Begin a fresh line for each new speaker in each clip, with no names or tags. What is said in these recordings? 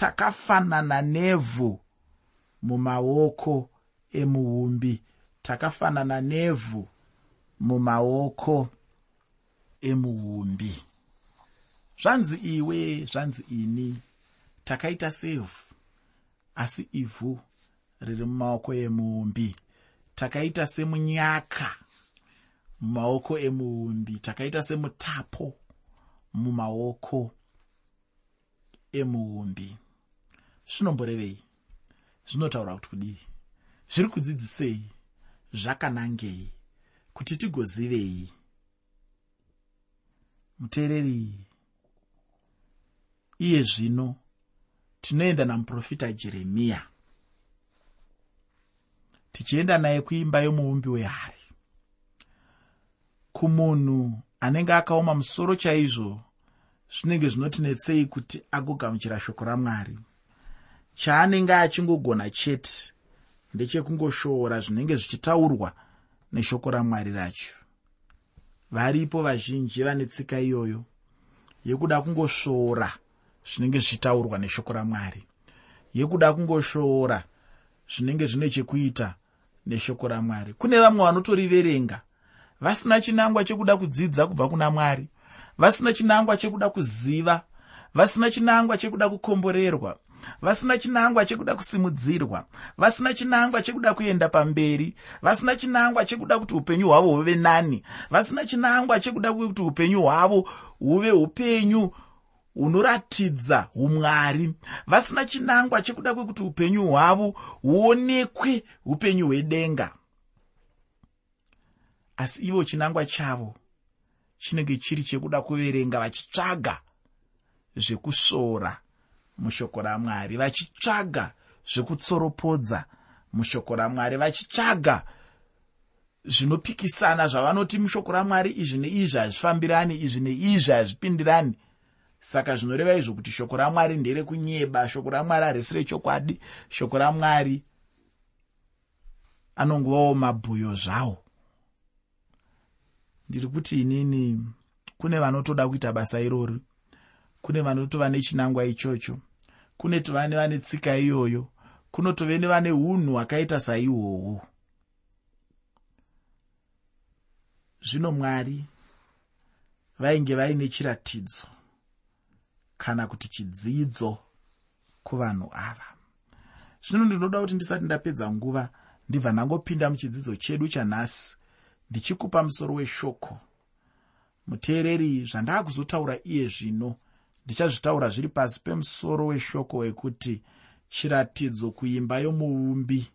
takafanana nevhu mumaoko emuumbi takafanana nevhu mumaoko emuumbi zvanzi iwe zvanzi ini. Takaita sevhu asi ivhu riri mumaoko emuumbi takaita semunyaka mumaoko emuumbi takaita semutapo mumaoko emuumbi zvinomborevei. Zvinotaura kuti kudii? Zviri kudzidzisei? Zvakanangei? Kuti tigozivei? Muteereri iye zvino tinoenda namuprofita jeremiya. Tichienda naye kuimba yomuumbi wehari. Kumunhu anenge akaoma musoro chaizvo zvinenge zvinotinetsei kuti agogamuchira shoko ramwari chaanenge achingogona chete ndechekungoshoora zvinenge zvichitaurwa neshoko ramwari racho. Varipo vazhinji vane tsika iyoyo yekuda kungosvoora zvinenge zvichitaurwa neshoko ramwari yekuda kungosvoora zvinenge zvine chekuita neshoko ramwari. Kune vamwe vanotoriverenga vasina chinangwa chekuda kudzidza kubva kuna mwari vasina chinangwa chekuda kuziva vasina chinangwa chekuda kukomborerwa vasina chinangwa chekuda kusimudzirwa vasina chinangwa chekuda kuenda pamberi vasina chinangwa chekuda kuti upenyu hwavo huve nani vasina chinangwa chekuda kuti upenyu hwavo huve upenyu hunoratidza umwari vasina chinangwa chekuda kwekuti upenyu hwavo huonekwe upenyu hwedenga. Asi ivo chinangwa chavo chinenge chiri chekuda kuverenga vachitsvaga zvekusvoora mushoko ramwari vachitsvaga zvekutsoropodza. Mushoko ramwari vachitsvaga zvinopikisana zvavanoti mushoko ramwari izvi neizvi hazvifambirani izvi neizvi hazvipindirani. Saka zvinoreva izvo kuti shoko ramwari nderekunyeba shoko ramwari harisi rechokwadi shoko ramwari anongovawo mabhuyo zvawo. Ndiri kuti inini kune vanotoda kuita basa irori kune vanotova nechinangwa ichocho kune tovane vane tsika iyoyo kunotove nevane unhu hwakaita saihwohwo zvino mwari vainge vaine chiratidzo kana kuti chidzidzo kuvanhu ava. Zvino ndinoda kuti ndisati ndapedza nguva ndibva ndangopinda muchidzidzo chedu chanhasi ndichikupa musoro weshoko. Muteereri zvandaakuzotaura iye zvino ndichazvitaura zviri pasi pemusoro weshoko wekuti chiratidzo kuimba yomuumbi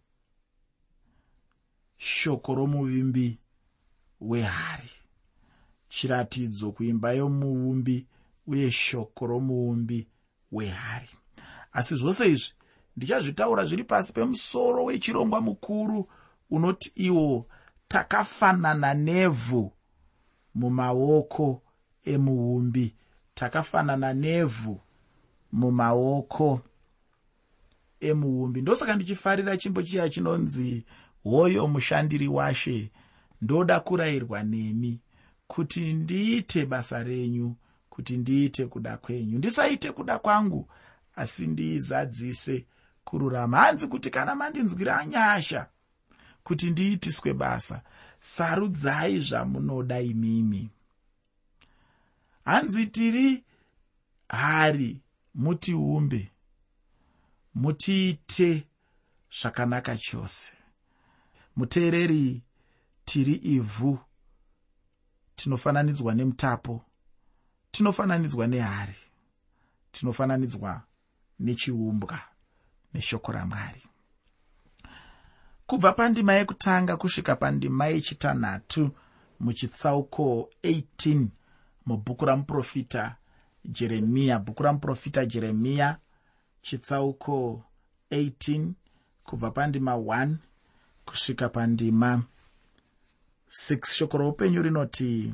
shoko romuvimbi wehari. Chiratidzo kuimba yomuumbi uye shoko romuumbi wehari. Asi zvose izvi ndichazvitaura zviri pasi pemusoro wechirongwa mukuru unoti iwo takafanana nevhu mumaoko emuumbi takafanana nevhu mumaoko emuumbi ndosaka ndichifarira chimbo chiya chinonzi hoyo mushandiri washe. Ndoda kurayirwa nemi kuti ndiite basa renyu kuti ndiite kuda kwenyu. Ndisaite kuda kwangu asi ndiizadzise kururama. Hanzi kuti kana mandinzwira nyasha kuti ndiitiswe basa sarudzai zvamunoda imimi hanzi tiri hari mutiumbe mutiite zvakanaka chose. Muteereri tiri ivhu. Tinofananidzwa nemutapo. Tinofananidzwa nehari. Tinofananidzwa nechiumbwa neshoko ramwari. Kubva pandima yekutanga kusvika pandima yechitanhatu muchitsauko 18 mubhuku ramuprofita jeremiya bhuku ramuprofita jeremiya chitsauko 18 kubva pandima 1 kusvika pandima 6 shoko roupenyu rinoti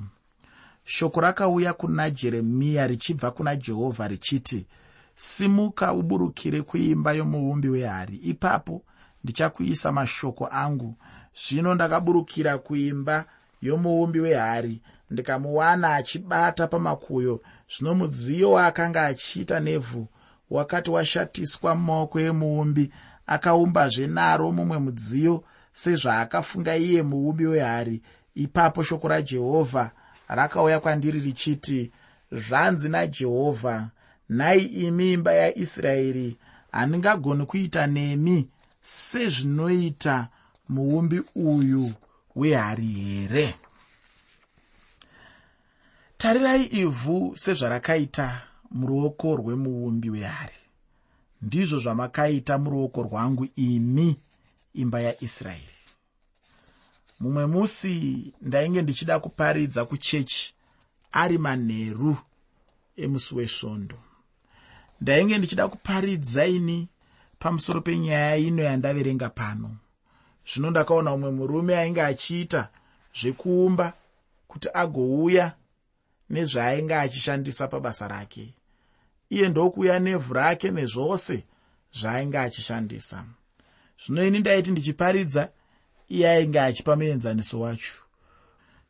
shoko rakauya kuna jeremiya richibva kuna jehovha richiti simuka uburukire kuimba yomuumbi wehari. Ipapo ndichakuisa mashoko angu. Zvino ndakaburukira kuimba yomuumbi wehari ndikamuwana achibata pamakuyo. Zvino mudziyo waakanga achiita nevhu wakati washatiswa mumaoko emuumbi akaumbazve naro mumwe mudziyo sezvaakafunga iye muumbi wehari. Ipapo shoko rajehovha rakauya kwandiri richiti zvanzi najehovha nhai imi imba yaisraeri handingagoni kuita nemi sezvinoita muumbi uyu wehari here? Tarirai ivhu sezvarakaita muruoko rwemuumbi wehari. Ndizvo zvamakaita muruoko rwangu imi imba yaisraeri. Mumwe musi ndainge ndichida kuparidza kuchechi ari manheru emusi wesvondo. Ndainge ndichida kuparidza ini pamusoro penyaya ino yandaverenga pano zvino ndakaona mumwe murume ainge achiita zvekuumba kuti agouya nezvaainge achishandisa pabasa rake. Iye ndokuuya nevhu rake nezvose zvaainge achishandisa. Zvino ini ndaiti ndichiparidza iye ainge achipa muenzaniso wacho.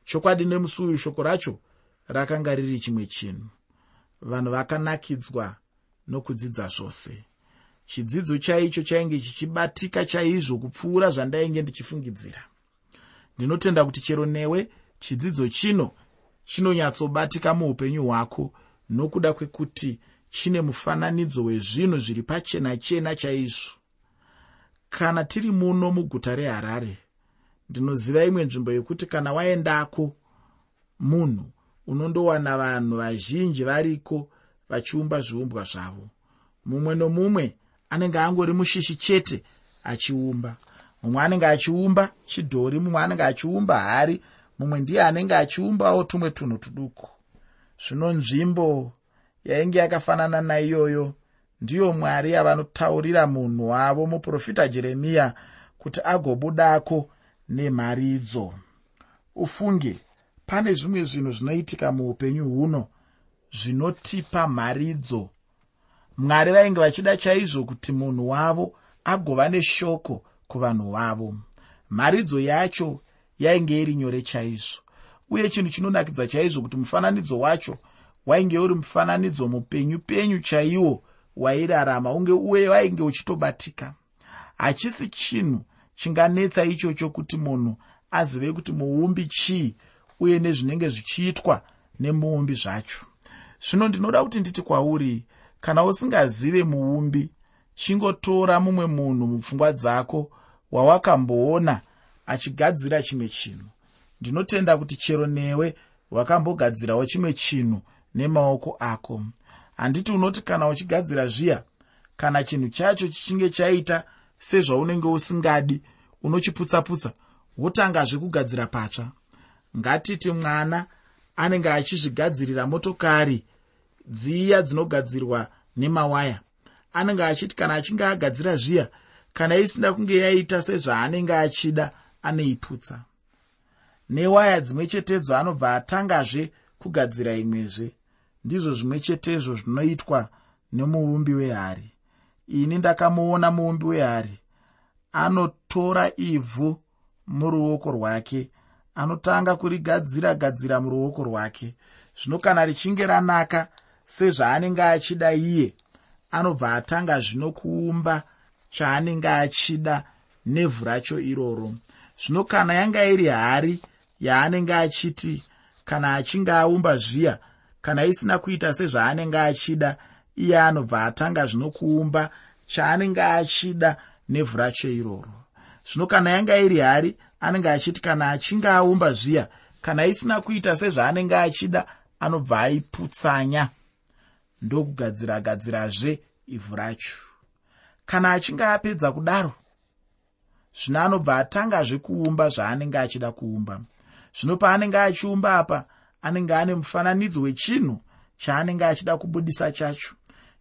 Chokwadi nemusi uyu shoko racho rakanga riri chimwe chinhu. Vanhu vakanakidzwa nokudzidza zvose chidzidzo chaicho chainge chichibatika chaizvo kupfuura zvandainge ndichifungidzira. Ndinotenda kuti chero newe chidzidzo chino chinonyatsobatika muupenyu hwako nokuda kwekuti chine mufananidzo wezvinhu zviri pachena chena chaizvo. Kana tiri muno muguta reharare ndinoziva imwe nzvimbo yekuti kana waendako munhu unondowana vanhu vazhinji variko vachiumba zviumbwa zvavo. Mumwe nomumwe anenge angori mushishi chete achiumba. Mumwe anenge achiumba chidhori mumwe anenge achiumba hari mumwe ndiye anenge achiumbawo tumwe tunhu tuduku. Zvino nzvimbo yainge yakafanana naiyoyo ndiyo mwari yavanotaurira munhu wavo muprofita jeremiya kuti agobudako nemharidzo. Ufunge pane zvimwe zvinhu zvinoitika muupenyu huno zvinotipa mharidzo mwari vainge vachida chaizvo kuti munhu wavo agova neshoko kuvanhu vavo. Mharidzo yacho yainge iri nyore chaizvo. Uye chinhu chinonakidza chaizvo kuti mufananidzo wacho wainge uri mufananidzo mupenyu penyu chaiwo wairarama unge uye wainge uchitobatika. Hachisi chinhu chinganetsa ichocho kuti munhu azive kuti muumbi chii uye nezvinenge zvichiitwa nemuumbi zvacho. Zvino ndinoda kuti nditi kwauri kana usingazive muumbi chingotora mumwe munhu mupfungwa dzako wawakamboona achigadzira chimwe chinhu. Ndinotenda kuti chero newe wakambogadzirawo chimwe chinhu nemaoko ako. Handiti unoti kana uchigadzira zviya kana chinhu chacho chichinge chaita sezvaunenge usingadi unochiputsa-putsa wotangazve kugadzira patsva. Ngatiti mwana anenge achizvigadzirira motokari dziya dzinogadzirwa nemawaya. Anenge achiti kana achinge agadzira zviya kana isina kunge yaita sezvaanenge achida anoiputsa newaya dzimwe chetedzo anobva atangazve kugadzira imwezve. Ndizvo zvimwe chetezvo zvinoitwa nemuumbi wehari ini ndakamuona muumbi wehari anotora ivhu muruoko rwake anotanga kurigadzira gadzira muruoko rwake. Zvino kana richinge ranaka sezvaanenge achida iye anobva atanga zvino kuumba chaanenge achida nevhu racho iroro. Zvino kana yanga iri hari yaanenge achiti kana achinge aumba zviya kana isina kuita sezvaanenge achida iye anobva atanga zvino kuumba chaanenge achida nevhu racho iroro. Zvino kana yanga iri hari anenge achiti kana achinge aumba zviya kana isina kuita sezvaanenge achida anobva aiputsanya ndokugadzira gadzirazve ivhu racho. Kana achinge apedza kudaro zvino anobva atangazve kuumba zvaanenge achida kuumba. Zvino paanenge achiumba apa anenge ane mufananidzo wechinhu chaanenge achida kubudisa chacho.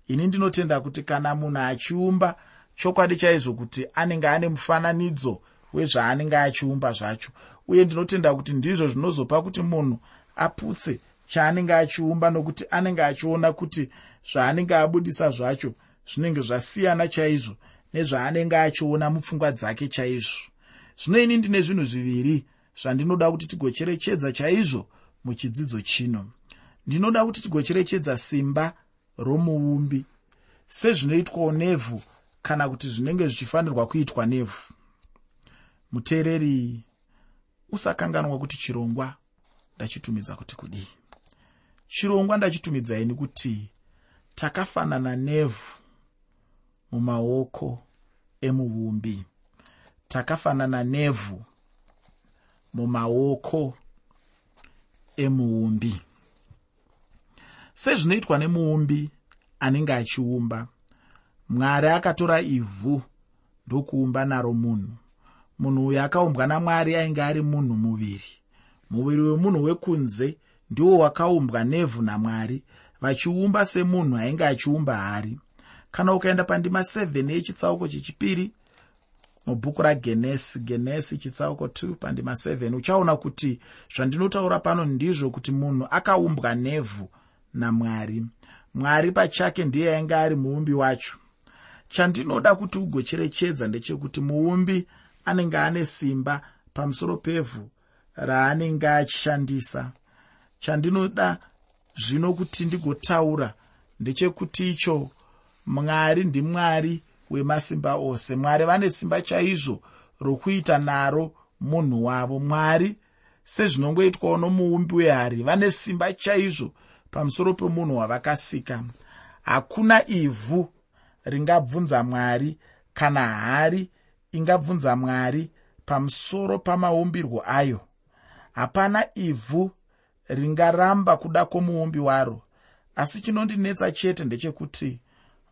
Ini ndinotenda kuti kana munhu achiumba chokwadi chaizvo kuti anenge ane mufananidzo wezvaanenge achiumba zvacho. Uye ndinotenda kuti ndizvo zvinozopa kuti munhu aputse chaanenge achiumba nokuti anenge achiona kuti zvaanenge abudisa zvacho zvinenge zvasiyana chaizvo nezvaanenge achiona mupfungwa dzake chaizvo. Zvino ini ndine zvinhu zviviri zvandinoda kuti tigocherechedza chaizvo muchidzidzo chino. Ndinoda kuti tigocherechedza simba romuumbi. Sezvinoitwawo nevhu kana kuti zvinenge zvichifanirwa kuitwa nevhu. Muteereri usakanganwa kuti chirongwa ndachitumidza kuti kudii chirongwa ndachitumidzai nekuti takafanana nevhu mumaoko emuumbi takafanana nevhu mumaoko emuumbi sezvinoitwa nemuumbi anenge achiumba mwari akatora ivhu ndokuumba naro munhu. Munhu uyu akaumbwa namwari ainge ari munhu muviri. Muviri wemunhu wekunze ndiwo wakaumbwa nevhu namwari vachiumba semunhu ainge achiumba hari. Kana ukaenda pandima 7 yechitsauko chechipiri mubhuku ragenesi genesi chitsauko 2 pandima 7 uchaona kuti zvandinotaura pano ndizvo kuti munhu akaumbwa nevhu namwari. Mwari pachake ndiye ainge ari muumbi wacho. Chandinoda kuti ugocherechedza ndechekuti muumbi anenge ane simba pamusoro pevhu raanenge achishandisa chandinoda zvino kuti ndigotaura ndechekuti icho mwari ndimwari wemasimba ose. Mwari vane simba chaizvo rokuita naro munhu wavo. Mwari sezvinongoitwawo nomuumbi wehari vane simba chaizvo pamusoro pemunhu wavakasika. Hakuna ivhu ringabvunza mwari kana hari ingabvunza mwari pamusoro pamaumbirwo ayo. Hapana ivhu ringaramba kuda kwomuumbi waro. Asi chinondinetsa chete ndechekuti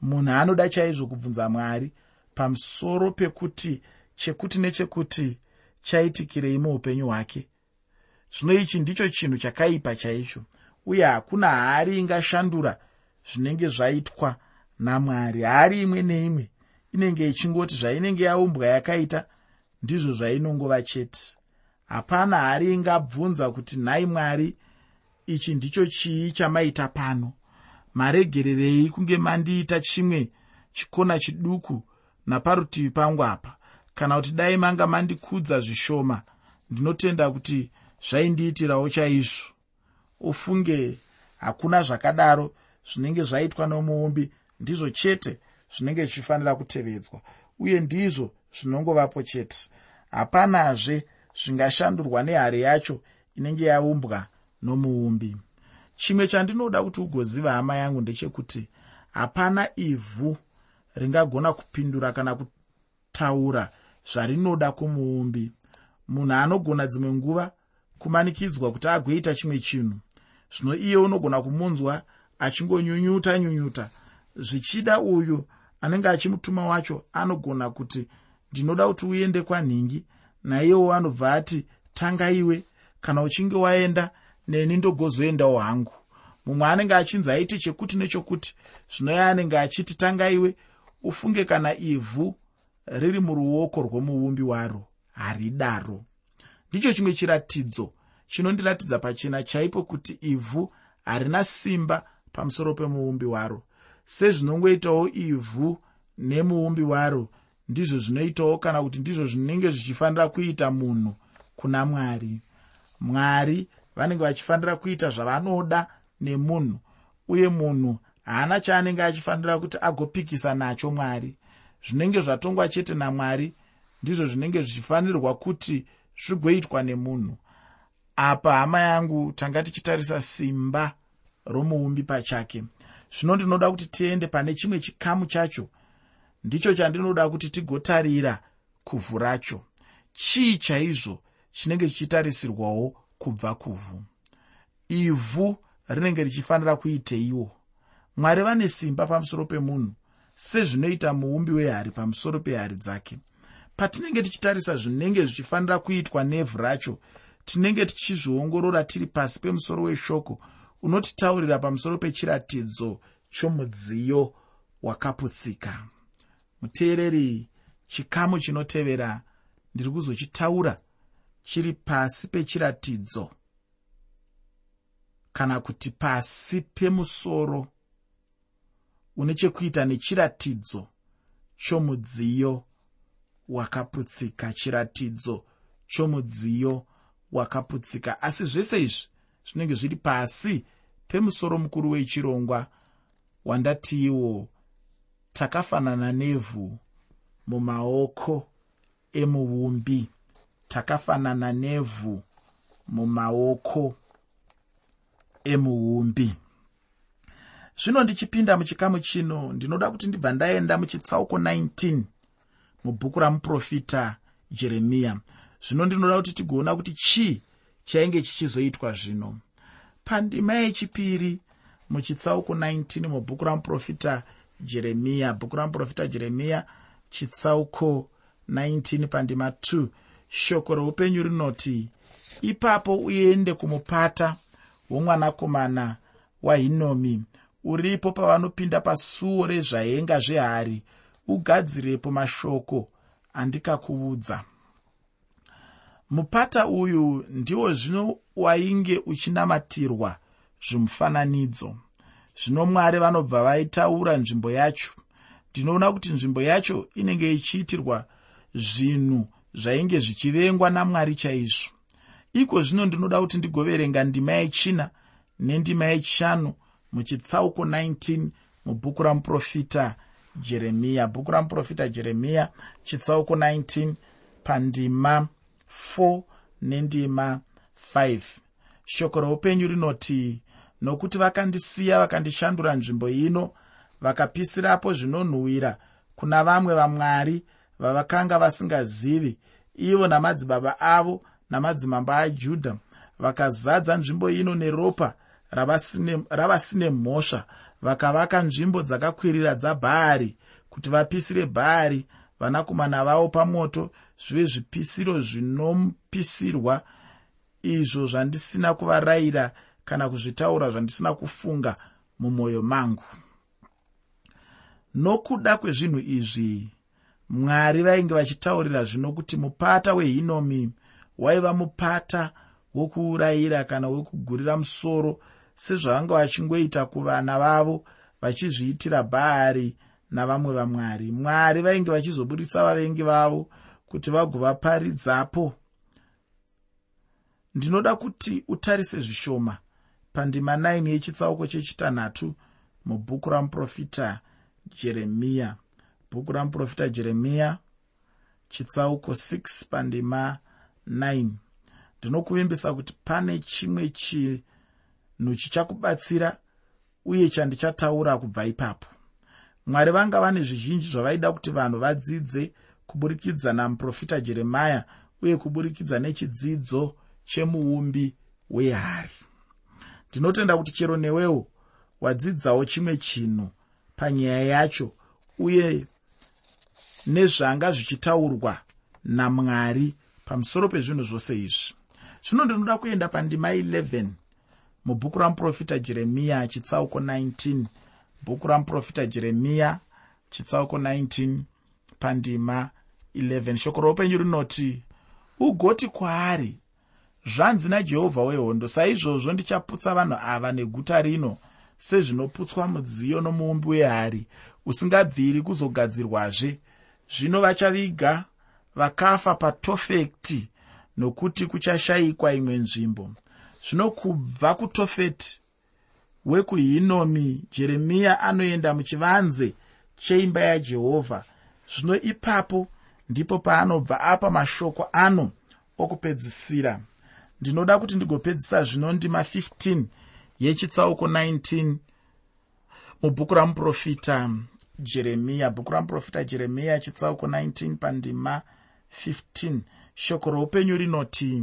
munhu anoda chaizvo kubvunza mwari pamusoro pekuti chekuti nechekuti chaitikirei muupenyu hwake. Zvino ichi ndicho chinhu chakaipa chaicho uye hakuna hari ingashandura zvinenge zvaitwa namwari. Hari imwe neimwe inenge ichingoti zvainenge yaumbwa yakaita ndizvo zvainongova chete. Hapana hari ingabvunza kuti nhai mwari ichi ndicho chii chamaita pano? Maregererei kunge mandiita chimwe chikona chiduku naparutivi pangu apa. Kana kuti dai manga mandikudza zvishoma ndinotenda kuti zvaindiitirawo chaizvo. Ufunge hakuna zvakadaro zvinenge zvaitwa nomuumbi ndizvo chete zvinenge zvichifanira kutevedzwa uye ndizvo zvinongovapo chete. Hapanazve zvingashandurwa nehari yacho inenge yaumbwa nomuumbi. Chimwe chandinoda kuti ugoziva hama yangu ndechekuti hapana ivhu ringagona kupindura kana kutaura zvarinoda kumuumbi. Munhu anogona dzimwe nguva kumanikidzwa kuti agoita chimwe chinhu zvino iye unogona kumunzwa achingonyunyuta nyunyuta. Zvichida uyu anenge achimutuma wacho anogona kuti ndinoda kuti uende kwanhingi naiyewo anobva ati tanga iwe kana uchinge waenda neni ndogozoendawo hangu. Mumwe anenge achinzi aiti chekuti nechokuti zvinoya anenge achiti tanga iwe ufunge kana ivhu riri muruoko rwomuumbi waro. Haridaro. Ndicho chimwe chiratidzo chinondiratidza pachena chaipo kuti ivhu harina simba pamusoro pemuumbi waro. Sezvinongoitawo ivhu nemuumbi waro ndizvo zvinoitawo kana kuti ndizvo zvinenge zvichifanira kuita munhu kuna mwari. Mwari vanenge vachifanira kuita zvavanoda nemunhu uye munhu haana chaanenge achifanira kuti agopikisa nacho mwari. Zvinenge zvatongwa chete namwari ndizvo zvinenge zvichifanirwa kuti zvigoitwa nemunhu. Apa hama yangu tanga tichitarisa simba romuumbi pachake. Zvino ndinoda kuti tiende pane chimwe chikamu chacho ndicho chandinoda kuti tigotarira kuvhu racho. Chii chaizvo chinenge chichitarisirwawo kubva kuvhu. Ivhu rinenge richifanira kuiteiwo mwari vane simba pamusoro pemunhu sezvinoita muumbi wehari pamusoro pehari dzake. Patinenge tichitarisa zvinenge zvichifanira kuitwa nevhu racho tinenge tichizviongorora tiri pasi pemusoro weshoko unotitaurira pamusoro pechiratidzo chomudziyo wakaputsika. Muteereri chikamu chinotevera ndiri kuzochitaura chiri pasi pechiratidzo kana kuti pasi pemusoro une chekuita nechiratidzo chomudziyo wakaputsika chiratidzo chomudziyo wakaputsika. Asi zvese izvi zvinenge zviri pasi pemusoro mukuru wechirongwa wandatiiwo takafanana nevhu mumaoko emuumbi takafanana nevhu mumaoko emuumbi zvino ndichipinda muchikamu chino ndinoda kuti ndibva ndaenda muchitsauko 19 mubhuku ramuprofita jeremiya zvino ndinoda kuti tigoona kuti chii chainge chichizoitwa zvino. Pandima yechipiri muchitsauko 19 mubhuku ramuprofita jeremiya bhuku ramuprofita jeremiya chitsauko 19 pandima 2 shoko reupenyu rinoti ipapo uende kumupata womwanakomana wahinomi. Uripo pavanopinda pasuo rezvaenga zvehari. Ugadzirepo mashoko andikakuudza mupata uyu ndiwo zvino wainge uchinamatirwa zvimufananidzo. Zvino mwari vanobva vaitaura nzvimbo yacho. Ndinoona kuti nzvimbo yacho inenge ichiitirwa zvinhu zvainge zvichivengwa namwari chaizvo. Iko zvino ndinoda kuti ndigoverenga ndima yechina nendima yechishanu muchitsauko 19 mubhuku ramuprofita jeremiya bhuku ramuprofita jeremiya chitsauko 19 pandima 4 nendima 5 shoko roupenyu rinoti nokuti vakandisiya vakandishandura nzvimbo ino vakapisirapo zvinonhuhwira kuna vamwe vamwari vavakanga vasingazivi ivo namadzibaba avo namadzimambo ajudha vakazadza nzvimbo ino neropa ravasine mhosva. Vakavaka nzvimbo dzakakwirira dzabhaari kuti vapisire bhaari. Vanakomana vavo pamoto zvive zvipisiro zvinopisirwa izvo zvandisina kuvarayira kana kuzvitaura zvandisina kufunga mumwoyo mangu. Nokuda kwezvinhu izvi mwari vainge vachitaurira zvino kuti mupata wehinomi waiva mupata wokuurayira kana wekugurira musoro sezvavanga vachingoita kuvana vavo vachizviitira bhaari navamwe vamwari. Mwari vainge vachizoburitsa vavengi vavo kuti vagovaparidzapo. Ndinoda kuti utarise zvishoma pandima 9 yechitsauko chechitanhatu mubhuku ramuprofita jeremiya bhuku ramuprofita jeremiya chitsauko 6 pandima 9 ndinokuvimbisa kuti pane chimwe chinhu chichakubatsira uye chandichataura kubva ipapo. Mwari vanga vane zvizhinji zvavaida kuti vanhu vadzidze kuburikidza namuprofita jeremaya uye kuburikidza nechidzidzo chemuumbi wehari. Ndinotenda kuti chero newewo wadzidzawo chimwe chinhu panyaya yacho uye nezvanga zvichitaurwa namwari pamusoro pezvinhu zvose izvi. Zvino ndinoda kuenda pandima 11 mubhuku ramuprofita jeremiya chitsauko 19 bhuku ramuprofita jeremiya chitsauko 19 pandima 11 shoko roupenyu rinoti ugoti kwaari zvanzi najehovha wehondo saizvozvo ndichaputsa vanhu ava neguta rino sezvinoputswa mudziyo nomuumbi wehari usingabviri kuzogadzirwazve zvino vachaviga vakafa patofekti nokuti kuchashayikwa imwe nzvimbo. Zvino kubva kutofeti wekuhinomi jeremiya anoenda muchivanze cheimba yajehovha zvino ipapo ndipo paanobva apa mashoko ano okupedzisira. Ndinoda kuti ndigopedzisa zvino ndima 15 yechitsauko 19 mubhuku ramuprofita jeremiya bhuku ramuprofita jeremiya chitsauko 19 pandima 15 shoko roupenyu rinoti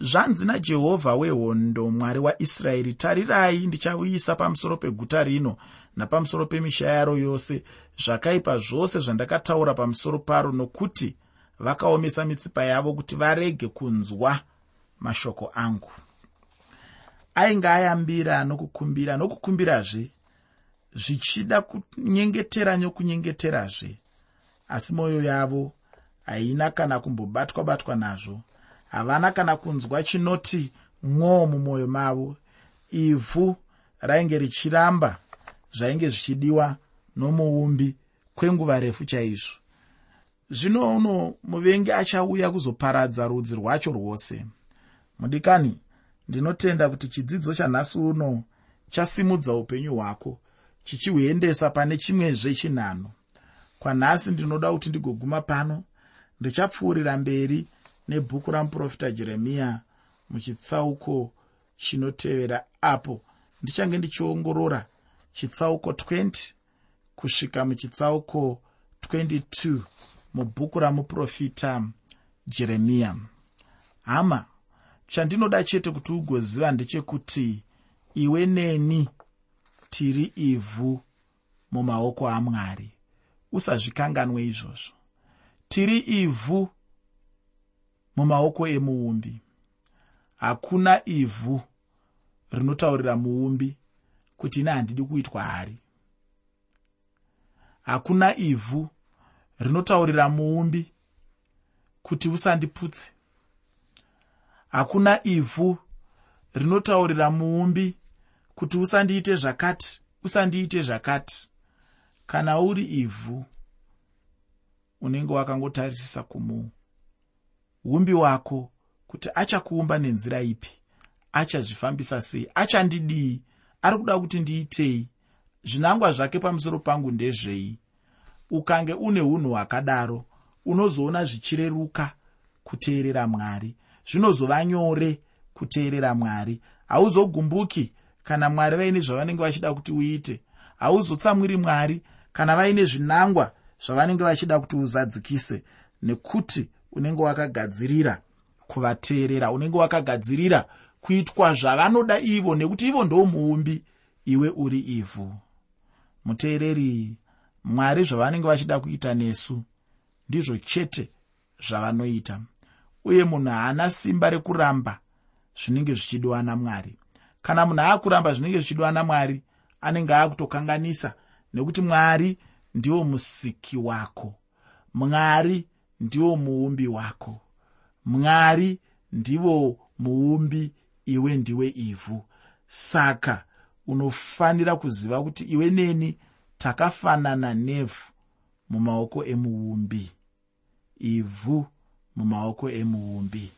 zvanzi najehovha wehondo mwari waisraeri tarirai ndichauyisa pamusoro peguta rino napamusoro pemisha yaro yose. Zvakaipa zvose zvandakataura pamusoro paro nokuti vakaomesa mitsipa yavo kuti varege kunzwa mashoko angu. Ainge ayambira nokukumbira nokukumbirazve zvichida kunyengetera nokunyengeterazve asi mwoyo yavo haina kana kumbobatwa-batwa nazvo. Havana kana kunzwa chinoti mwoo mumwoyo mavo. Ivhu rainge richiramba zvainge zvichidiwa nomuumbi kwenguva refu chaizvo. Zvino uno muvengi achauya kuzoparadza rudzi rwacho rwose. Mudikani ndinotenda kuti chidzidzo chanhasi uno chasimudza upenyu hwako chichihuendesa pane chimwezve chinhano kwanhasi ndinoda kuti ndigoguma pano ndichapfuurira mberi nebhuku ramuprofita jeremiya muchitsauko chinotevera apo. Ndichange ndichiongorora chitsauko 20 kusvika muchitsauko 22 mubhuku ramuprofita jeremiya. Hama chandinoda chete kuti ugoziva ndechekuti iwe neni tiri ivhu mumaoko amwari. Usazvikanganwe izvozvo. Tiri ivhu mumaoko emuumbi. Hakuna ivhu rinotaurira muumbi kuti ine handidi kuitwa hari. Hakuna ivhu rinotaurira muumbi kuti usandiputse. Hakuna ivhu rinotaurira muumbi kuti usandiite zvakati usandiite zvakati. Kana uri ivhu unenge wakangotarisisa kumuumbi wako kuti achakuumba nenzira ipi achazvifambisa sei achandidii ari kuda kuti ndiitei. Zvinangwa zvake pamusoro pangu ndezvei. Ukange une unhu hwakadaro unozoona zvichireruka kuteerera mwari. Zvinozova nyore kuteerera mwari. Hauzogumbuki kana mwari vaine zvavanenge vachida kuti uite hauzotsamwiri mwari. Kana vaine zvinangwa zvavanenge vachida kuti uzadzikise nekuti unenge wakagadzirira kuvateerera unenge wakagadzirira kuitwa zvavanoda ivo nekuti ivo ndo muumbi iwe uri ivhu. Muteereri mwari zvavanenge vachida kuita nesu ndizvo chete zvavanoita. Uye munhu haana simba rekuramba zvinenge zvichidiwa namwari kana munhu aakuramba zvinenge zvichidiwa namwari anenge aakutokanganisa nekuti mwari ndiwo musiki wako. Mwari ndiwo muumbi wako. Mwari ndivo muumbi iwe ndiwe ivhu. Saka unofanira kuziva kuti iwe neni takafanana nevhu mumaoko emuumbi ivhu mumaoko emuumbi